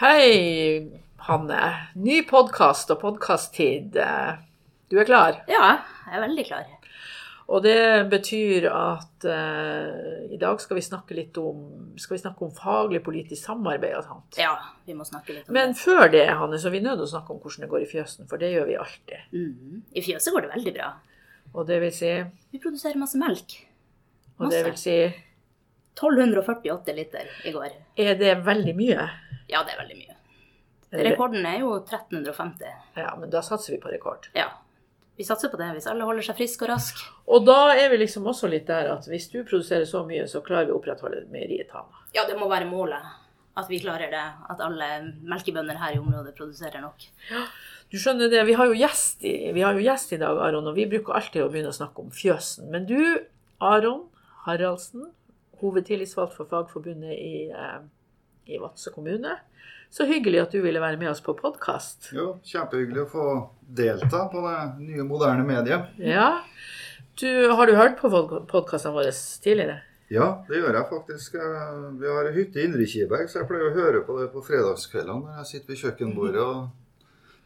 Hei, Hanne. Ny podkast og podkast-tid. Du er klar? Ja, jeg er veldig klar. Og det betyr at uh, i dag skal vi snakke litt om, skal vi snakke om faglig politisk samarbeid og sånt. Ja, vi må snakke litt om Men det. før det, Hanne, så er vi nødt til å snakke om hvordan det går i fjøsen, for det gjør vi alltid. Mhm. I fjøset går det veldig bra. Og det vil si, Vi produserer masse melk. og det vil si 1248 liter i går. Er det veldig mye? Ja, det er veldig mye. Rekorden er jo 1350. Ja, men da satser vi på rekord. Ja. Vi satser på det hvis alle holder seg friske og raske. Og da er vi liksom også litt der at hvis du produserer så mye, så klarer vi å opprettholde meieriet Tana. Ja, det må være målet. At vi klarer det. At alle melkebønder her i området produserer nok. Ja, Du skjønner det, vi har jo gjest i, vi har jo gjest i dag, Aron, og vi bruker alltid å begynne å snakke om fjøsen. Men du, Aron Haraldsen, hovedtillitsvalgt for Fagforbundet i, eh, i Vadsø kommune. Så hyggelig at du ville være med oss på podkast. Jo, kjempehyggelig å få delta på det nye, moderne mediet. Ja. Du, har du hørt på podkastene våre tidligere? Ja, det gjør jeg faktisk. Eh, Vi har hytte i Indre Kiberg, så jeg pleier å høre på det på fredagskveldene når jeg sitter ved kjøkkenbordet og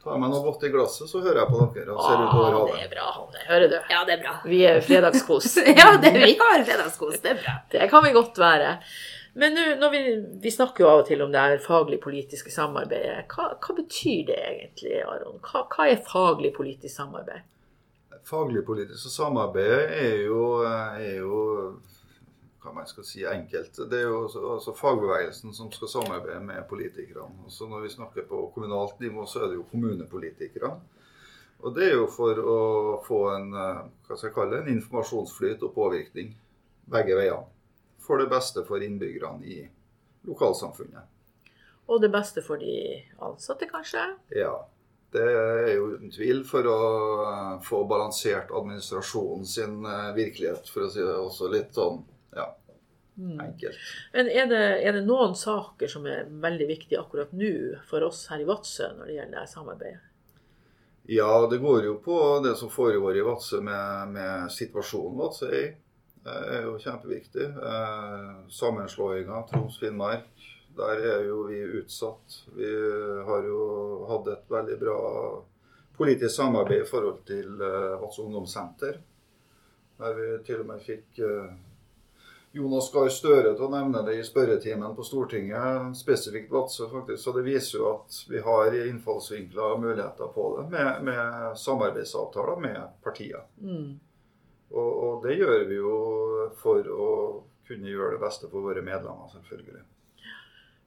tar meg noe godt i glasset, så hører jeg på dere og ser utover havet. det er bra, Hanne. Hører du? Ja, det er bra. Vi er fredagskos. Ja, det, vi har fredagskos. Det er bra. Det kan vi godt være. Men nå, vi, vi snakker jo av og til om det her faglig-politiske samarbeidet. Hva, hva betyr det egentlig, Aron? Hva, hva er faglig-politisk samarbeid? Faglig-politisk samarbeid er jo, er jo hva man skal si, enkelt. Det er jo altså, altså fagbevegelsen som skal samarbeide med politikerne. Også når vi snakker på kommunalt nivå, så er det jo kommunepolitikerne. Og det er jo for å få en, eh, hva skal jeg kalle det, en informasjonsflyt og påvirkning begge veiene. For det beste for innbyggerne i lokalsamfunnet. Og det beste for de ansatte, kanskje? Ja, det er jo uten tvil for å få balansert administrasjonen sin eh, virkelighet, for å si det også litt sånn ja, enkelt. Men er det, er det noen saker som er veldig viktige akkurat nå for oss her i Vadsø når det gjelder det samarbeidet? Ja, det går jo på det som foregår i Vadsø med, med situasjonen Vadsø er i. Det er jo kjempeviktig. Eh, Sammenslåinga Troms-Finnmark, der er jo vi utsatt. Vi har jo hatt et veldig bra politisk samarbeid i forhold til eh, Vadsø ungdomssenter. Der vi til og med fikk eh, Jonas Gahr Støre til å nevne det i spørretimen på Stortinget, spesifikt Vadsø, faktisk. Så det viser jo at vi har innfallsvinkler og muligheter på det med, med samarbeidsavtaler med partier. Mm. Og, og det gjør vi jo for å kunne gjøre det beste for våre medlemmer, selvfølgelig.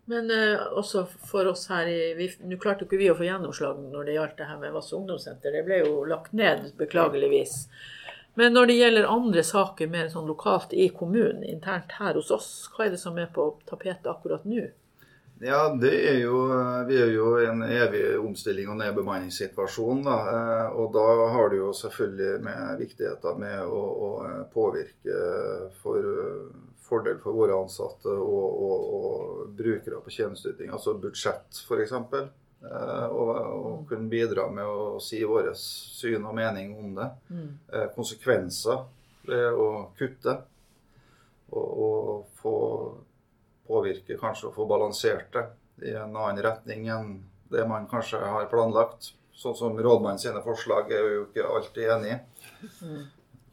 Men uh, også for oss her i Nå klarte ikke vi å få gjennomslag når det gjaldt det her med Vasse ungdomssenter. Det ble jo lagt ned, beklageligvis. Men når det gjelder andre saker mer sånn lokalt i kommunen, internt her hos oss, hva er det som er på tapetet akkurat nå? Ja, det er jo, vi er jo i en evig omstilling og nedbemanningssituasjon. Da. Eh, Og da har det jo selvfølgelig med viktigheten med å, å påvirke for eh, fordel for våre ansatte og, og, og brukere på tjenesteyting, altså budsjett f.eks. Og, og kunne bidra med å si vårt syn og mening om det. Mm. Eh, Konsekvenser ved å kutte. Og, og få påvirke, kanskje å få balansert det i en annen retning enn det man kanskje har planlagt. Sånn som rådmannen sine forslag er jo ikke alltid enig i.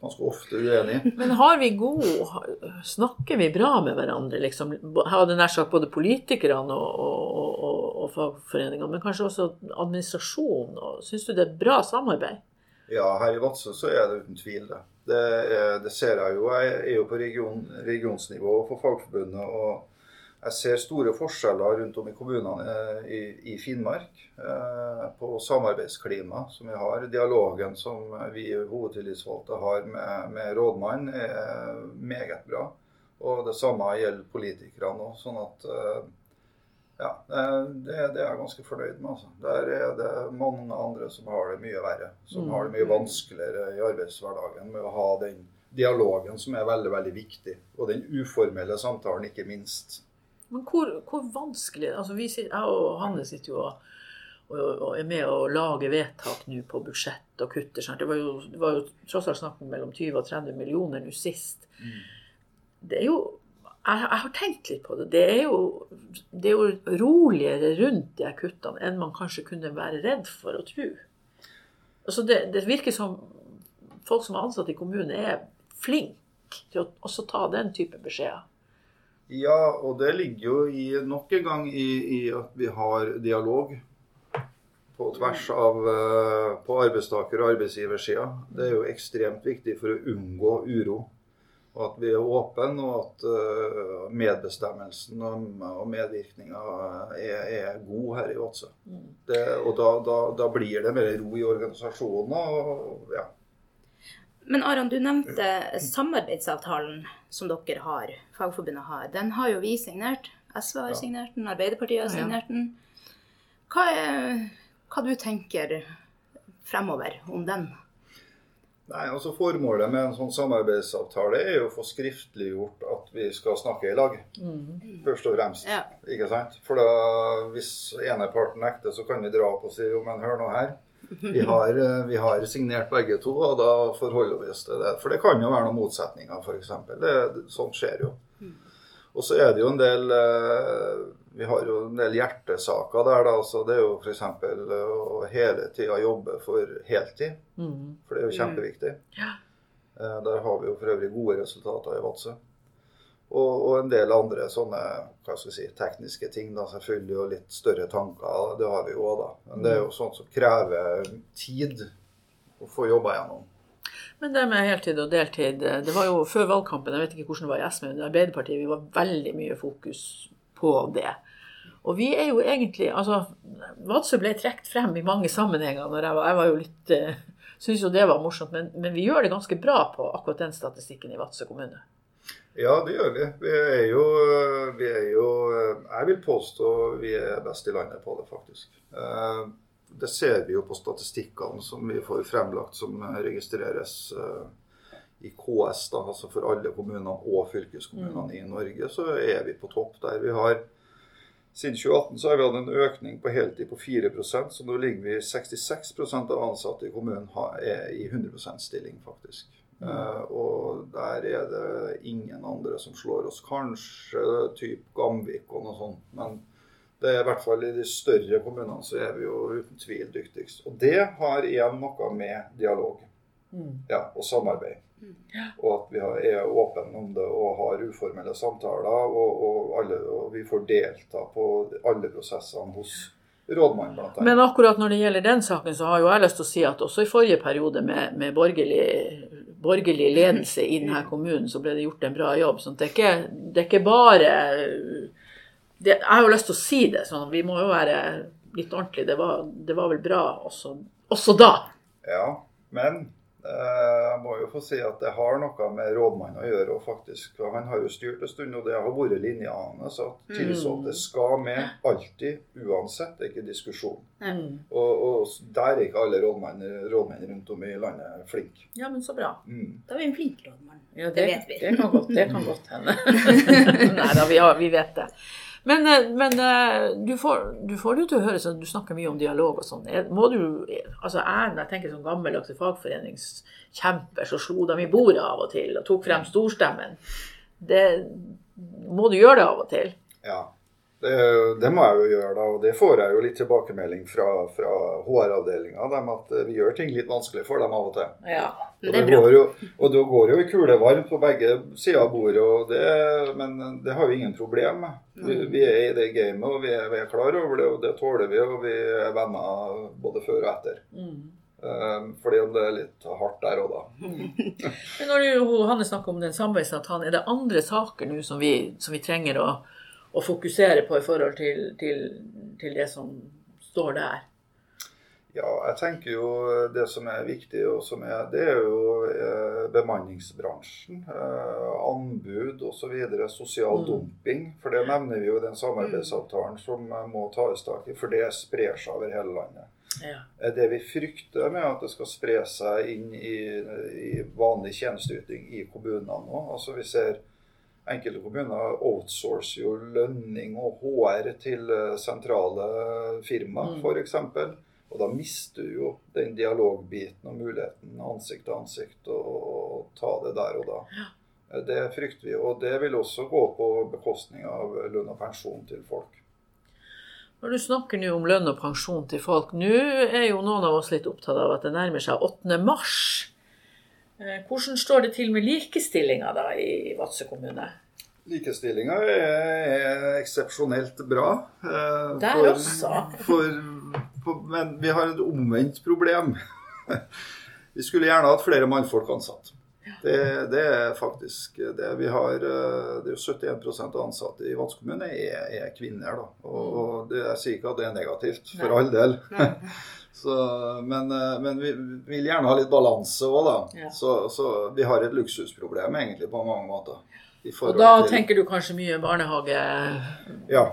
Ganske ofte uenig. Men har vi god Snakker vi bra med hverandre, liksom? Hadde nær sagt både politikerne og, og, og, og fagforeningene, men kanskje også administrasjonen. Syns du det er bra samarbeid? Ja, her i Vadsø så er det uten tvil det. Det, er, det ser jeg jo. Jeg er jo på region, regionsnivå for Fagforbundet. og jeg ser store forskjeller rundt om i kommunene eh, i, i Finnmark eh, på samarbeidsklima som vi har. Dialogen som vi hovedtillitsvalgte har med, med rådmannen er meget bra. Og det samme gjelder politikerne òg. Sånn at eh, ja, det, det er jeg ganske fornøyd med. Altså. Der er det mange andre som har det mye verre. Som Mm. har det mye vanskeligere i arbeidshverdagen med å ha den dialogen som er veldig, veldig viktig. Og den uformelle samtalen, ikke minst. Men hvor, hvor vanskelig altså vi sitter, Jeg og Hanne sitter jo og, og, og er med å lage vedtak nå på budsjett og kutter. Det, var jo, det var jo tross alt snakk om mellom 20 og 30 millioner nå sist. Det er jo jeg, jeg har tenkt litt på det. Det er, jo, det er jo roligere rundt de kuttene enn man kanskje kunne være redd for å tro. Altså det, det virker som folk som er ansatt i kommunen, er flinke til å også ta den type beskjeder. Ja, og det ligger jo i, nok en gang i, i at vi har dialog på tvers av eh, på arbeidstaker- og arbeidsgiversida. Det er jo ekstremt viktig for å unngå uro. Og at vi er åpne, og at uh, medbestemmelsen og, og medvirkninga er, er, god her i Vadsø. Mm. Og da, da, da, blir det mer ro i organisasjonen. Og, ja. Men Aron, du nevnte samarbeidsavtalen som dere har, Fagforbundet har. Den har jo vi signert. SV har ja. signert den, Arbeiderpartiet har signert den. Hva, er, hva du tenker fremover om den? Nei, altså Formålet med en sånn samarbeidsavtale er jo å få skriftliggjort at vi skal snakke i lag. Mm. Først og fremst. Ja. ikke sant? For da, hvis ene parten nekter, så kan vi dra opp og si jo, men hør nå her. Vi har, eh, vi har, signert begge to, og da forholder vi oss til det. For det kan jo være noen motsetninger, f.eks. Sånt skjer jo. Og så er det jo en del eh, Vi har jo en del hjertesaker der. da, så Det er jo f.eks. å hele tida jobbe for heltid. Mm. For det er jo kjempeviktig. Eh, der har vi jo for øvrig gode resultater i Vadsø. Og, og, en del andre sånne hva skal si, tekniske ting. da, Selvfølgelig og litt større tanker. Det har vi jo òg, da. Men det er jo sånt som krever tid å få jobba gjennom. Men det med heltid og deltid, det var jo før valgkampen, jeg vet ikke hvordan det var i SV, men i Arbeiderpartiet vi var veldig mye fokus på det. Og vi er jo egentlig Altså, Vadsø ble trukket frem i mange sammenhenger når jeg var, jeg var jo litt uh, Syns jo det var morsomt, men, men, vi gjør det ganske bra på akkurat den statistikken i Vadsø kommune. Ja, det gjør vi. Vi er, jo, vi er jo Jeg vil påstå vi er best i landet på det, faktisk. Uh, det ser vi jo på statistikkene som vi får fremlagt, som registreres uh, i KS, da, altså for alle kommunene og fylkeskommunene mm. i Norge, så er vi på topp der. Vi har siden 2018 så har vi hatt en økning på heltid på 4% så nå ligger vi 66% av ansatte i kommunen er i 100% stilling, faktisk. Uh, og der er det ingen andre som slår oss. Kanskje typ Gamvik og noe sånt. men det er i hvert fall I de større kommunene så er vi jo uten tvil dyktigst. Og det har igjen noe med dialog mm. ja, og samarbeid. Mm. Og at vi er åpne om det og har uformelle samtaler. Og, og, alle, og vi får delta på alle prosessene hos rådmannen blant annet. Men akkurat når det gjelder den saken, så har jo jeg lyst til å si at også i forrige periode med, med borgerlig, borgerlig, ledelse i denne kommunen, så ble det gjort en bra jobb. Sånn, det er ikke, det er ikke bare det, Jeg har jo lyst til å si det, sånn vi må jo være litt ordentlige. Det var, det var vel bra også, også, da. Ja, men jeg må jo få si at det har noe med rådmannen å gjøre. og faktisk, Han har jo styrt en stund, og det har vært linja hans. At mm. tilsatte skal med alltid, uansett. Det er ikke diskusjon. Mm. Og, og, der er ikke alle rådmenn, rådmenn rundt om i landet flinke. Ja, men så bra. Mm. Da er vi en flink rådmann. Ja, det, det vet vi. Det kan godt, det kan godt hende. Nei da, vi, vi vet det. Men, eh, men eh, du, får, du får det til å høre sånn, du snakker mye om dialog og sånn. Må du, altså Jeg, jeg tenker som gammeldags fagforeningskjemper, så slo de i bordet av og til og tok frem storstemmen. Det må du gjøre det av og til. Ja. Det, det, må jeg jo gjøre, da, og det får jeg jo litt tilbakemelding fra, fra HR-avdelinga. At eh, vi gjør ting litt vanskelig for dem av og til. Ja, det og, det går jo, og det går jo i kulevarmt på begge sider av bordet, det, men det har vi ingen problem med. Vi, mm. vi, er i det gamet, og vi er, vi er, klar over det, og det tåler vi. Og vi er venner både før og etter. Mm. Um, fordi om det er litt hardt der og da. Men når du, Hanne snakker om den samarbeidsavtalen, er det andre saker nå som vi, som vi trenger å å fokusere på i forhold til, til, til, det som står der? Ja, jeg tenker jo det som er viktig, og som er, det er jo eh, bemanningsbransjen. Eh, anbud osv. Sosial mm. dumping. For det nevner vi jo i den samarbeidsavtalen som må tas tak i. For det sprer seg over hele landet. Ja. Det vi frykter med at det skal spre seg inn i, i vanlig tjenesteyting i kommunene nå. Altså vi ser Enkelte kommuner outsourcer jo lønning og HR til eh, sentrale firma, mm. f.eks. Og da mister du jo den dialogbiten og muligheten ansikt til ansikt å ta det der og da. Det frykter vi. Og det vil også gå på bekostning av lønn og pensjon til folk. Når du snakker nå om lønn og pensjon til folk, nå er jo noen av oss litt opptatt av at det nærmer seg 8. mars. Eh, hvordan står det til med likestillinga da i Vadsø kommune? Likestillinga er eksepsjonelt bra. Eh, Der for, også. For, for, men vi har et omvendt problem. Vi skulle gjerne hatt flere mannfolk ansatt. Det, det, er faktisk det. Vi har, eh, det er jo 71 av ansatte i Vadsø kommune er, er, kvinner. da. Og, mm. det, Jeg sier ikke at det er negativt, for Nei. all del. Så, men, eh, men, vi vil gjerne ha litt balanse òg, da. Ja. Så, så, vi har et luksusproblem egentlig på mange måter. Og da til... tenker du kanskje mye barnehage, ja.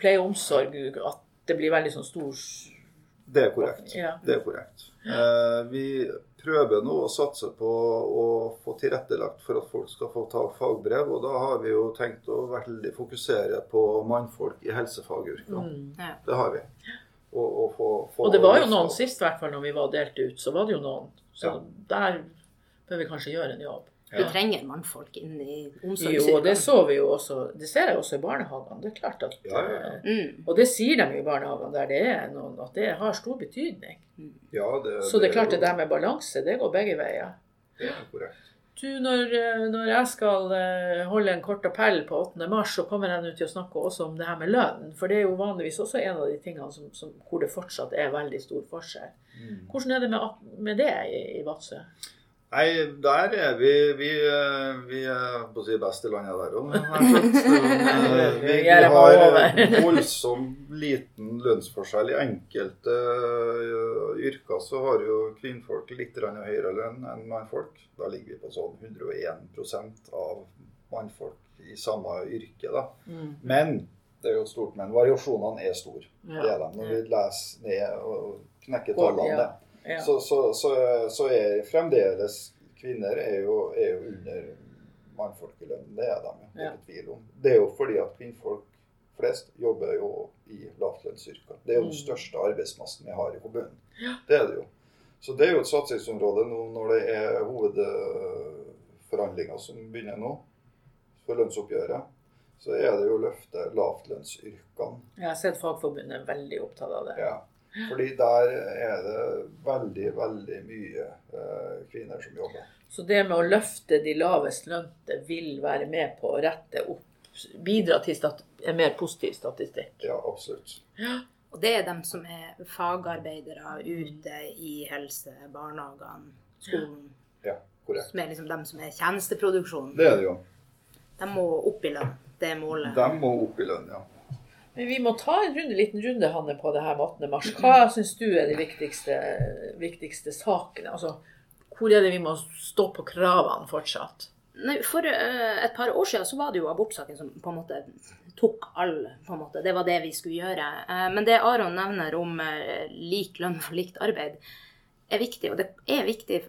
pleie og omsorg, at det blir veldig sånn stor Det er korrekt. Ja. Det er korrekt. Eh, vi prøver nå å satse på å få tilrettelagt for at folk skal få ta fagbrev. Og da har vi jo tenkt å veldig fokusere på mannfolk i helsefagyrkene. Mm, ja. Det har vi. Og, og, få, få og, det var jo noen sist, i hvert fall når vi var delt ut, så var det jo noen. Så ja. der bør vi kanskje gjøre en jobb. Vi trenger mannfolk inn i omsorgsyrkene. Jo, det så vi jo også. Det ser jeg også i barnehagene. Det er klart at, ja, ja. Mm. Og det sier de i barnehagene der det er noen, at det har stor betydning. Mm. Ja, det, så det er klart det der med balanse, det går begge veier. Det er korrekt. Du, når, når, jeg skal eh, holde en kort appell på 8. mars, så kommer jeg nå til å snakke også om det her med lønn. For det er jo vanligvis også en av de tingene som, som, hvor det fortsatt er veldig stor forskjell. Mm. Hvordan er det med, med det i, i Vadsø? Nei, der er vi Vi, vi er på å si best i landet der òg. Vi, vi har voldsomt liten lønnsforskjell. I enkelte eh, yrker så har jo kvinnfolk litt høyere lønn enn mannfolk. Da ligger vi på sånn 101% av mannfolk i samme yrke. da. Mm. Men det er jo stort, men variasjonene er store. Ja. Det er de når vi leser ned og knekker tallene. Ja. Ja. Så, så, så, så, er fremdeles kvinner er jo, er jo under mannfolkelønnen. Det er de ikke ja. tvil om. Det er jo fordi at kvinnfolk flest jobber jo i lavtlønnsyrker. Det er jo den mm. største arbeidsmassen vi har i kommunen. Ja. Det er det jo. Så det er jo et satsingsområde nå når det er hovedforhandlinger som begynner nå, for lønnsoppgjøret. Så er det jo å løfte lavtlønnsyrkene. Jeg har sett Fagforbundet veldig opptatt av det. Ja. Fordi der er det veldig, veldig mye eh, kvinner som jobber. Så det med å løfte de lavest lønte vil være med på å rette opp Bidra til en mer positiv statistikk? Ja, absolutt. Ja. Og det er dem som er fagarbeidere ute i helse, barnehagene, skolen. Ja, korrekt. Som er liksom dem som er tjenesteproduksjonen. Det er det jo. De må opp i lønn. Det er målet. De må opp i lønn, ja. Men vi må ta en runde, liten runde Hanne, på det her med 18. mars. Hva syns du er de viktigste, viktigste sakene? Altså, hvor er det vi må stå på kravene fortsatt? Nei, For uh, et par år siden så var det jo abortsaken som på en måte tok all på en måte, Det var det vi skulle gjøre. Uh, men det Aron nevner om uh, lik lønn for likt arbeid, er viktig. Og det er viktig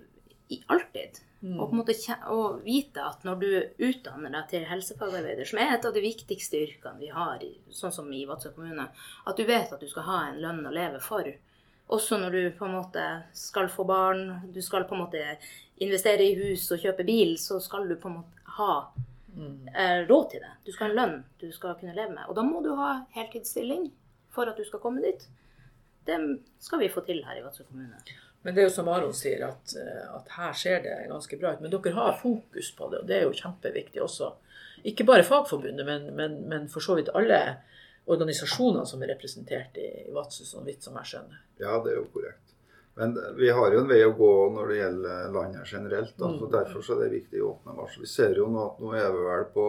i alltid. Mm. Og måte og, vite at når du utdanner deg til helsefagarbeider, som er et av de viktigste yrkene vi har, sånn som i Vadsø kommune, at du vet at du skal ha en lønn å leve for. Også når du på en måte skal få barn, du skal på en måte investere i hus og kjøpe bil, så skal du på en måte ha mm. eh, råd til det. Du skal ha en lønn du skal kunne leve med. Og da må du ha heltidsstilling for at du skal komme dit. Det skal vi få til her i Vadsø kommune. Men det er jo som Aron sier, at, eh, at, her ser det ganske bra ut. Men dere har fokus på det, og det er jo kjempeviktig også. Ikke bare Fagforbundet, men, men, men for så vidt alle organisasjonene som er representert i, i Vadsø, så vidt som jeg skjønner. Ja, det er jo korrekt. Men vi har jo en vei å gå når det gjelder landet generelt. Da. mm. Derfor så er det viktig å åpne varsel. Vi ser jo nå at nå er vi vel på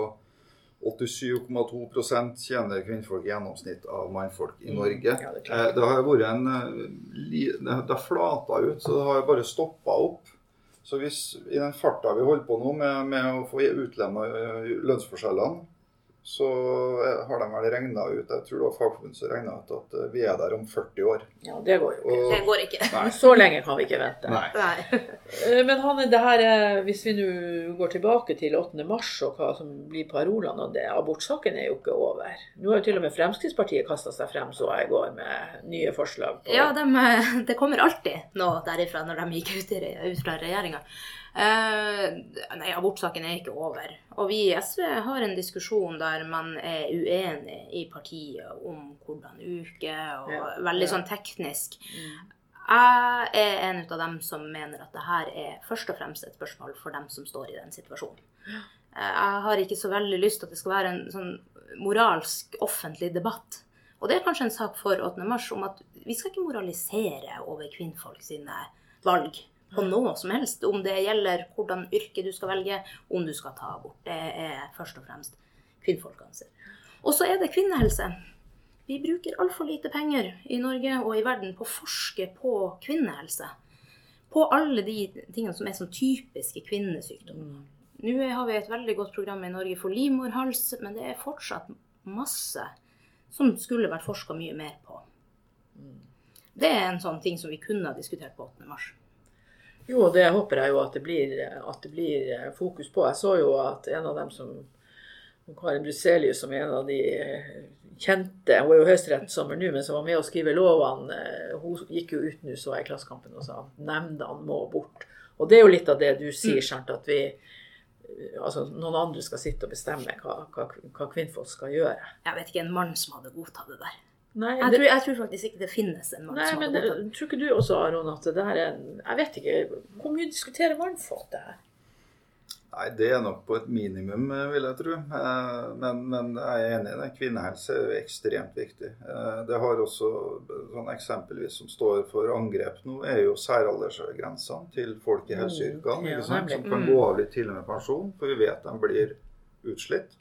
87,2% tjener kvinnfolk i gjennomsnitt av mannfolk i mm. Norge. Ja, det, eh, det, har vært en eh, Det har flata ut, så det har bare stoppa opp. Så hvis i den farta vi holder på nå med, med å få utlemma eh, lønnsforskjellene, så har de vel regna ut Jeg tror det var Fagforbundet som regna ut at eh, vi er der om 40 år. Ja, det går jo ikke. Og, det går ikke. Nei. Så lenge kan vi ikke vente. Nei. nei. Eh, men Hanne, det her, hvis vi nå går tilbake til 8. mars og hva som blir parolene og det, Abortsaken er jo ikke over. Nå har jo til og med Fremskrittspartiet kasta seg frem, så jeg går med nye forslag. På. Ja, de, det kommer alltid noe derifra når de gikk ut, i, ut fra regjeringa. Eh, nei, abortsaken er ikke over. Og vi i SV har en diskusjon der man er uenig i partiet om hvordan uke, og Ja, veldig ja. sånn teknisk. Jeg er en av dem som mener at det her er først og fremst et spørsmål for dem som står i den situasjonen. Eh, Jeg har ikke så veldig lyst til at det skal være en sånn moralsk offentlig debatt. Og det er kanskje en sak for 8. mars om at vi skal ikke moralisere over kvinnfolk sine valg på noe som helst. Om det gjelder hvordan yrke du skal velge, om du skal ta abort. Det er først og fremst kvinnfolkene sin. Og så er det kvinnehelse. Vi bruker altfor lite penger i Norge og i verden på å forske på kvinnehelse. På alle de tingene som er sånn typiske kvinnesykdommer. Nå har vi et veldig godt program i Norge for livmorhals, men det er fortsatt masse som skulle vært forska mye mer på. Det er en sånn ting som vi kunne ha diskutert på 8. mars. Jo, det håper jeg jo at det, blir, at det blir eh, fokus på. Jeg så jo at en av dem som Karin Bruselius, som er en av de eh, kjente Hun er jo høyesterettsdommer nå, men som var med å skrive lovene. eh, Hun gikk jo ut nå, så jeg i Klassekampen, og sa at nemndene må bort. Og det er jo litt av det du sier, sant, at vi Altså, noen andre skal sitte og bestemme hva, hva, hva kvinnfolk skal gjøre. Jeg vet ikke en mann som hadde godtatt det der. Nei, Jeg det, tror, jeg tror faktisk ikke det finnes en mann nei som men gått det, tror ikke du også, Aron, at det der er Jeg vet ikke. Hvor mye diskuterer mannfolk det her? Nei, det er nok på et minimum, eh, vil jeg tro. Eh, Men, men jeg er enig i det. Kvinnehelse er jo ekstremt viktig. Eh, Det har også sånn eksempelvis som står for angrep nå, er jo særaldersgrensene til folk i helseyrkene. Ja? Som kan Mm. gå av litt tidlig med pensjon, for vi vet de blir utslitt.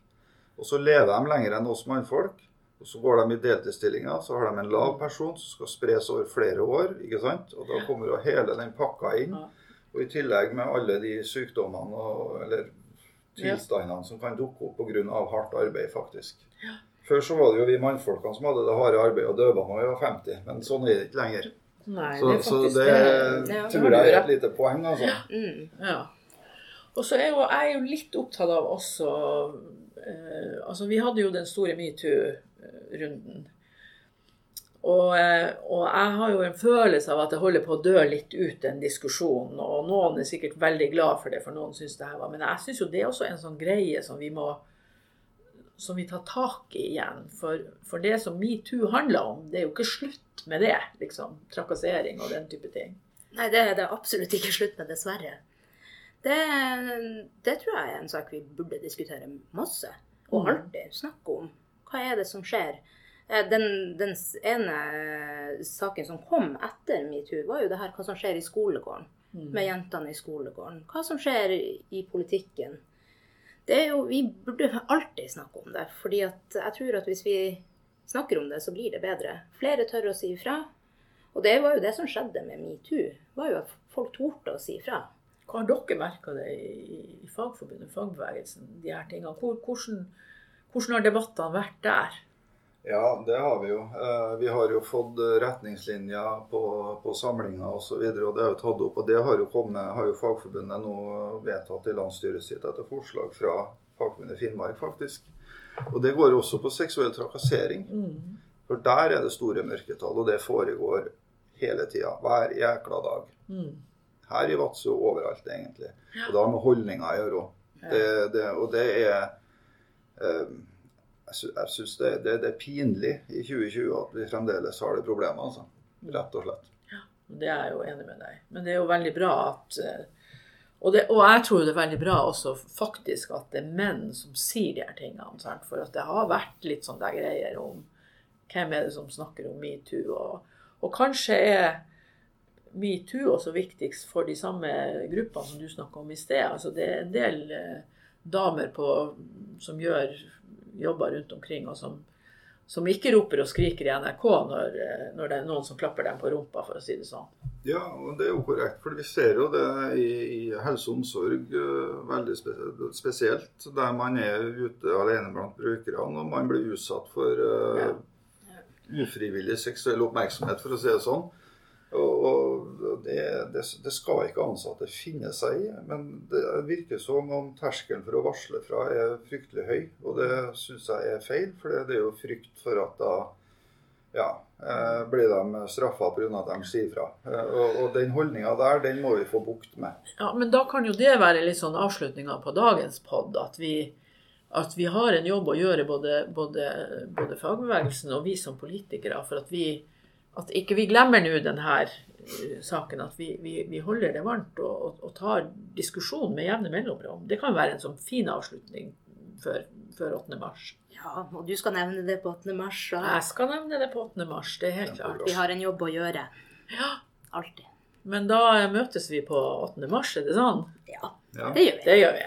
Og så lever de lenger enn oss mannfolk. Og så går de i deltidsstillinger, så har de en lav person som skal spres over flere år. ikke sant? Og da kommer jo hele den pakka inn. Og i tillegg med alle de sykdommene og, eller tilstandene som kan dukke opp pga. hardt arbeid, faktisk. Før så var det jo vi mannfolkene som hadde det harde arbeidet og døde når vi var 50, men sånn er det ikke lenger. Nei, Så, det faktisk, så det, det Ja. tror jeg er et lite poeng, altså. Mm. Ja. Og så er jo, jeg er jo litt opptatt av også eh, Altså, vi hadde jo den store metoo-runden. Og, eh, og jeg har jo en følelse av at det holder på å dø litt ut, den diskusjonen. Og noen er sikkert veldig glad for det, for noen syns det her var Men jeg syns jo det er også en sånn greie som vi må som vi tar tak i igjen. For, for det som metoo handler om, det er jo ikke slutt med det. liksom, Trakassering og den type ting. Nei, det er det absolutt ikke slutt med, dessverre. Det, det tror jeg er en sak vi burde diskutere masse. Og Mm. alltid snakke om. Hva er det som skjer? Eh, Den, den ene saken som kom etter metoo, var jo det her hva som skjer i skolegården. Mm. Med jentene i skolegården. Hva som skjer i, i politikken. Det er jo, Vi burde alltid snakke om det. fordi at jeg tror at hvis vi snakker om det, så blir det bedre. Flere tør å si ifra. Og det var jo det som skjedde med metoo. var jo at folk torde å si ifra. Hva Har dere merka det i, i Fagforbundet, fagbevegelsen, de her tingene? Hvor, hvordan, hvordan har debattene vært der? Ja, det har vi jo. Eh, Vi har jo fått eh, retningslinjer på, på samlinger osv. Og, så og det har jo tatt opp. Og det har jo, kommet, har jo Fagforbundet nå vedtatt i landsstyret sitt etter forslag fra Fagforbundet Finnmark, faktisk. Og det går også på seksuell trakassering. Mm. For der er det store mørketall, og det foregår hele tida. Hver jækla dag. Mm. Her i Vadsø overalt, egentlig. Og det har med holdninger å gjøre òg. Og det er eh, Jeg, sy syns det, det, det er pinlig i 2020 at vi fremdeles har det problemet, altså. Rett og slett. Ja, Det er jeg jo enig med deg. Men det er jo veldig bra at eh, og, det, og jeg tror det er veldig bra også faktisk at det er menn som sier de her tingene. Sant? For at det har vært litt sånn der greier om hvem er det som snakker om metoo. Og, og kanskje er metoo også viktigst for de samme gruppene som du snakka om i sted. Altså det er en del eh, damer på, som gjør jobber rundt omkring, og som, som ikke roper og skriker i NRK når, når det er noen som klapper dem på rumpa, for å si det sånn. Ja, og det er jo korrekt. For vi ser jo det i, i helse og omsorg eh, veldig spesielt. Der man er ute alene blant brukerne og man blir utsatt for eh, ufrivillig seksuell oppmerksomhet, for å si det sånn. Og, og det, det, det skal ikke ansatte finne seg i. Men det virker som om terskelen for å varsle fra er fryktelig høy. Og det syns jeg er feil, for det er jo frykt for at da ja, eh, blir de straffa pga. at de sier fra. Eh, og, og den holdninga der, den må vi få bukt med. Ja, Men da kan jo det være litt sånn avslutninga på dagens pod. At vi, at vi har en jobb å gjøre, både, både, både fagbevegelsen og vi som politikere. For at vi at ikke vi glemmer nå denne saken. At vi, vi, vi holder det varmt og, og, og tar diskusjon med jevne mellomrom. Det kan være en sånn fin avslutning før, før 8. mars. Ja, og du skal nevne det på 8. mars. Og Jeg skal nevne det på 8. mars, det er helt klart. vi har en jobb å gjøre. Ja, Alltid. Men da møtes vi på 8. mars, er det sånn? Ja, Ja. det gjør vi. Det gjør vi.